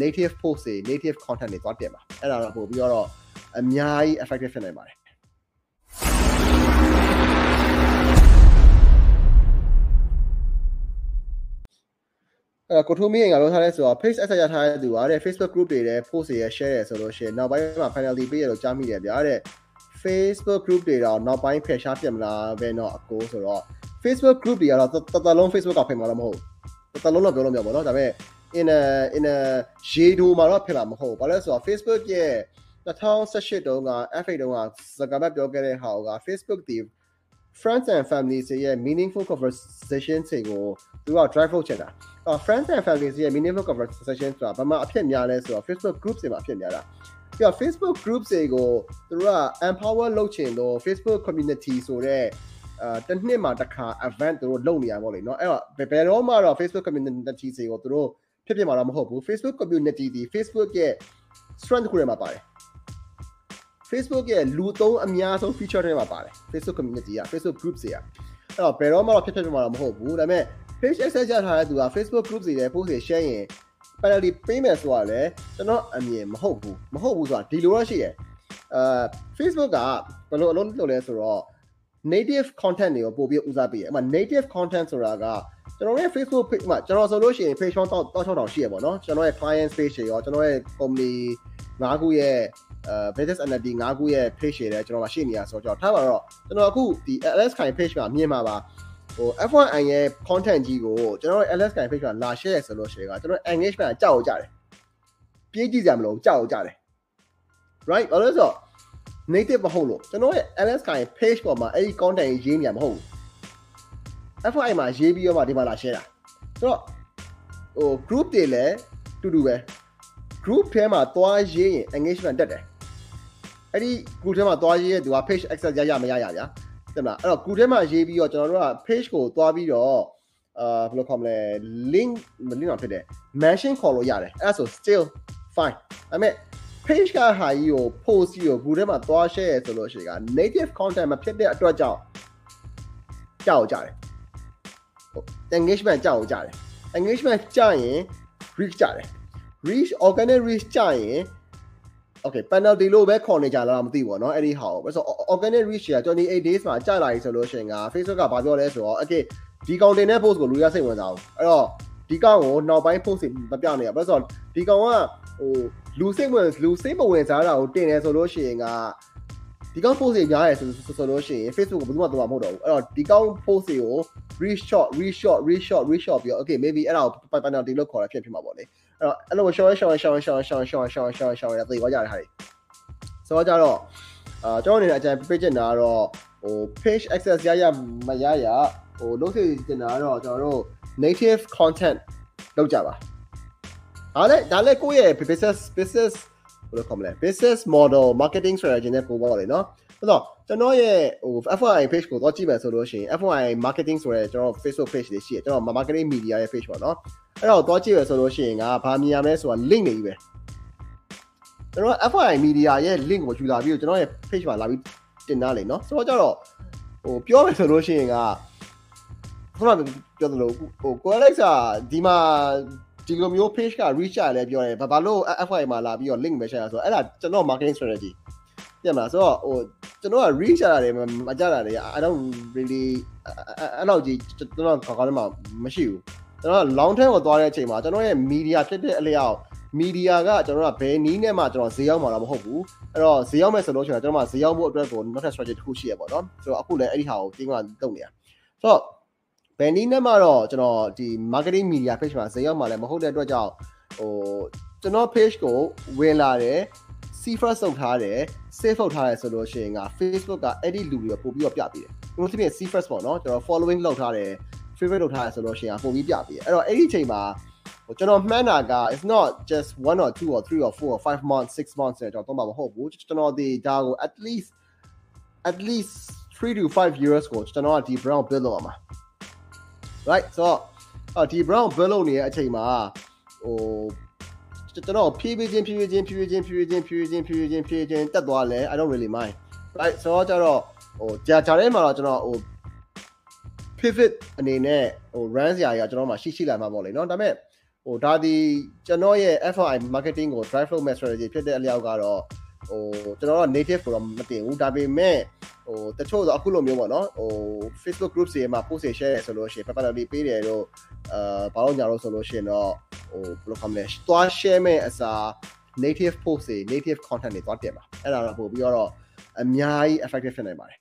native post တွေ native content တွေသွားတင်ပါအဲ့ဒါတော့ပို့ပြီးတော့အများကြီး effective ဖြစ်နိုင်ပါတယ်အဲ့ကိုထိုးမင်းကပြောထားလဲဆိုတော့ page access ရထားတဲ့သူကတဲ့ Facebook group တွေတဲ့ post တွေရ share ရဆိုလို့ရှိရင်နောက်ပိုင်းမှာ penalty ပေးရတော့ကြားမိတယ်ဗျာတဲ့ Facebook group တွေတော့နောက်ပိုင်းဖယ်ရှားပြမလားပဲเนาะအကိုဆိုတော့ Facebook group တွေကတော့တတလုံး Facebook ကဖယ်မှာတော့မဟုတ်ဘူးတတလုံးတော့ပြောလို့မရပါဘူးเนาะဒါပေမဲ့ in a in a ရေဒိုမှာတော့ဖယ်မှာမဟုတ်ဘူးဘာလဲဆိုတော့ Facebook ရဲ့2018တုန်းက F8 တုန်းကစကားမပြောခဲ့တဲ့ဟာက Facebook ဒီ friends and families ရဲ့ meaningful conversation တွေကိုသူက drive လုပ်ချင်တာအော် friends and families ရဲ့ meaningful conversation ဆိုတာဘာမှအဖြစ်များလဲဆိုတော့ Facebook groups တွေမှာအဖြစ်များတာပြီးတော့ Facebook groups တွေကိုသူတို့က empower လုပ်ချင်လို့ Facebook community ဆိုတဲ့အာတစ်နှစ်မှာတစ်ခါ event သူတို့လုပ်နေရပါလို့เนาะအဲ့တော့ဘယ်တော့မှတော့ Facebook community တွေကိုသူတို့ ဖြစ်ဖြစ်မှာတော့မဟုတ်ဘူး Facebook community ဒီ Facebook ရဲ့ strength ခုထဲမှာပါတယ် Facebook ရဲ့လူသုံးအများဆုံး feature တွေမှာပါတယ် Facebook community က Facebook groups တွေကအဲ့တော့ဘယ်တော့မှတော့ဖြစ်ဖြစ်မှာတော့မဟုတ်ဘူးဒါပေမဲ့ page access ရထားတဲ့သူက Facebook groups တွေနဲ့ post တွေ share ရင် penalty ပေးမယ်ဆိုတာလည်းကျွန်တော်အမြင်မဟုတ်ဘူးမဟုတ်ဘူးဆိုတာဒီလိုတော့ရှိတယ်အာ Facebook ကဘယ်လိုအလုံးလုပ်လဲဆိုတော့ native content တွေကိုပို့ပြီးဦးစားပေးရအဲ့မှာ native content ဆိုတာကကျွန်တော်ရဲ့ Facebook page မှာကျွန်တော်ဆိုလို့ရှိရင် page တော့တော့6000ရှိရပါတော့ကျွန်တော်ရဲ့ client page တွေရောကျွန်တော်ရဲ့ company ၅ခုရဲ့အဲ business entity ၅ခုရဲ့ page တွေလည်းကျွန်တော်မှာရှိနေရဆိုတော့ထားပါတော့ကျွန်တော်အခုဒီ LS ခိုင် page မှာမြင်မှာပါဟို F1i ရဲ့ content ကြီးကိုကျွန်တော်ရဲ့ LS ခိုင် page မှာလာ share ဆိုလို့ရှိရင်ကကျွန်တော် engagement ကကြောက်ကြတယ်ပြေးကြည့်ကြမလို့ကြောက်ကြတယ် right ဘာလို့လဲဆိုတော့ native မဟုတ်လို့ကျွန်တော်ရဲ့ LS ခိုင် page ပေါ်မှာအဲ့ဒီ content ကြီးရေးနေမှာမဟုတ်ဘူး F1i မှာရေးပြီးတော့မှဒီမှာလာ share တာဆိုတော့ဟို group တွေလည်းတူတူပဲ group ထဲမှာသွားရေးရင် engagement တက်တယ်အဲ့ဒီ group ထဲမှာသွားရေးရဲ့သူက page access ရရမရရဗျာတင်မလားအဲ့တော့ group ထဲမှာရေးပြီးတော့ကျွန်တော်တို့က page ကိုသွားပြီးတော့အာဘယ်လိုခေါ်မလဲ link မ link တော့ဖြစ်တယ် mention ခေါ်လို့ရတယ်အဲ့ဒါဆို still fine ဒါပေမဲ့ page ကဟာကြီးကို post ကြီးကို group ထဲမှာသွား share ရဆိုလို့ရှိရင်က native content မဖြစ်တဲ့အတွက်ကြောင့်ကြောက်ကြတယ် engagement ကြောက်ကြတယ် engagement ကြရင် reach ကြတယ် reach organic reach ကြရင် okay penalty လို့ပဲခေါ်နေကြလားမသိဘူးเนาะအဲ့ဒီဟာကိုဆိုတော့ organic reach က28 days မှာကြာလာပြီဆိုလို့ရှိရင်က Facebook ကဘာပြောလဲဆိုတော့ okay ဒီကောင်တင်တဲ့ post ကိုလူရစိတ်ဝင်စားအောင်အဲ့တော့ ဒီကောင်ကိုနောက်ပိုင်း post မပြနေရဘာလို့ဆိုတော့ဒီကောင်ကဟိုလူစိတ်ဝင်လူစိတ်မဝင်စားတာကိုတင်တယ်ဆိုလို့ရှိရင်ကဒီကောင် post တွေများတယ်ဆိုဆိုလို့ရှိရင် Facebook ကဘယ်သူမှတော့မဟုတ်တော့ဘူးအဲ့တော့ဒီကောင် post တွေကို reshot reshot reshot reshot ပြီးတော့ okay maybe အဲ့ဒါကို penalty လို့ခေါ်တာဖြစ်ဖြစ်မှာပေါ့လေအဲ့တော့အဲ့လိုရှောင်းရှောင်းရှောင်းရှောင်းရှောင်းရှောင်းရှောင်းရှောင်းရှောင်းရသိသွားကြတဲ့ဟာတွေဆိုတော့ကြတော့အာကျွန်တော်အနေနဲ့အကြံပေးချင်တာကတော့ဟို page access ရရမရရဟိုလုပ်စီတင်တာကတော့ကျွန်တော်တို့ native content လုပ်ကြပါအားလေဒါလည်းကိုယ့်ရဲ့ business business ဘယ်လိုခေါ်မလဲ business model marketing strategy နဲ့ပို့ပါလေနော်ဆိုတော့ကျွန်တော်ရဲ့ဟို FYI page ကိုတော့ကြည့်မယ်ဆိုလို့ရှိရင် FYI marketing ဆိုရဲကျွန်တော် Facebook page လေးရှိတယ်ကျွန်တော် marketing media ရဲ့ page ပေါ့နော်အဲ့တော့တော့ကြည့်ရဆိုလို့ရှိရင်ကဘာမြင်ရမလဲဆိုတာ link နေပြီပဲကျွန်တော် FYI media ရဲ့ link ကိုယူလာပြီးတော့ကျွန်တော်ရဲ့ page မှာလာပြီးတင်ထားလေနော်ဆိုတော့ကြတော့ဟိုပြောမယ်ဆိုလို့ရှိရင်က ခုနကပြောသလိုဟို Alex ကဒီမှာဒီလိုမျိုး page က reach ရလဲပြောတယ်ဘာလို့ FYI မှာလာပြီးတော့ link ပဲ share ဆိုတော့အဲ့ဒါကျွန်တော် marketing strategy ပြန်မလားဆိုတော့ဟိုကျွန်တော်က reach ရတာတွေမကြတာတွေ I don't really အဲ့လောက်ကြီးကျွန်တော်ခေါင်းထဲမှာမရှိဘူးကျွန်တော်က long term ကိုသွားတဲ့အချိန်မှာကျွန်တော်ရဲ့ media ဖြစ်တဲ့အလျောက် media ကကျွန်တော်ကဘယ်နည်းနဲ့မှကျွန်တော်ဈေးရောက်မှာတော့မဟုတ်ဘူးအဲ့တော့ဈေးရောက်မဲ့ဆိုလို့ရှိရင်ကျွန်တော်ကဈေးရောက်ဖို့အတွက်ကို not strategy တစ်ခုရှိရပါတော့ဆိုတော့အခုလည်းအဲ့ဒီဟာကိုတင်းကလုပ်နေတာဆိုတော့ဘ ယ်နည်းနဲ့မှတော့ကျွန်တော်ဒီ marketing media page မှာဈေးရောက်မှာလည်းမဟုတ်တဲ့အတွက်ကြောင့်ဟိုကျွန်တော် page ကိုဝင်လာတယ် see first လုပ်ထားတယ် save လုပ်ထားတယ်ဆိုလို့ရှိရင်က Facebook ကအဲ့ဒီလူတွေပို့ပြီးတော့ပြပေးတယ်။ဘယ်လိုဖြစ်ဖြစ် see first ပေါ့နော်ကျွန်တော် following လုပ်ထားတယ် favorite လုပ်ထားတယ်ဆိုလို့ရှိရင်ပို့ပြီးပြပေးတယ်။အဲ့တော့အဲ့ဒီအချိန်မှာဟိုကျွန်တော်မှန်းတာက it's not just 1 or 2 or 3 or 4 or 5 months 6 months ဆိုတော့တော့မဟုတ်ဘူးကျွန်တော်ဒီဒါကို at least at least 3 to 5 years ကိုကျွန်တော်ကဒီ brown build လုပ်ရမှာ right so အော်ဒီ brown build လုပ်နေတဲ့အချိန်မှာဟိုကျွန်တော်ဖြည်းဖြည်းချင်းဖြည်းဖြည်းချင်းဖြည်းဖြည်းချင်းဖြည်းဖြည်းချင်းဖြည်းဖြည်းချင်းဖြည်းဖြည်းချင်းဖြည်းဖြည်းချင်းတက်သွားလဲ I don't really mind right ဆိုတော့ကျတော့ဟိုဂျာဂျာထဲမှာတော့ကျွန်တော်ဟို pivot အနေနဲ့ဟို run စရာကြီးကကျွန်တော်မှရှိရှိလာမှာပေါ့လေเนาะဒါပေမဲ့ ဟိုဒါဒီကျွန်တော်ရဲ့ FI marketing ကို drive flow strategy ဖြစ်တဲ့အလျောက်ကတော့ ဟိုကျွန်တော်က native ကိုတော့မတင်ဘူးဒါပေမဲ့ဟိုတချို့တော့အခုလိုမျိုးပေါ့နော်ဟို Facebook groups တွေမှာ post တွေ share ရဆိုလို့ရှိရင် personally ပေးတယ်တော့အာဘာလို့ညာလို့ဆိုလို့ရှိရင်တော့ဟိုဘယ်လိုခေါ်မလဲသွား share မဲ့အစား native post တွေ native content တွေသွားတင်ပါအဲ့ဒါတော့ပို့ပြီးတော့အများကြီး effective ဖြစ်နိုင်ပါတယ်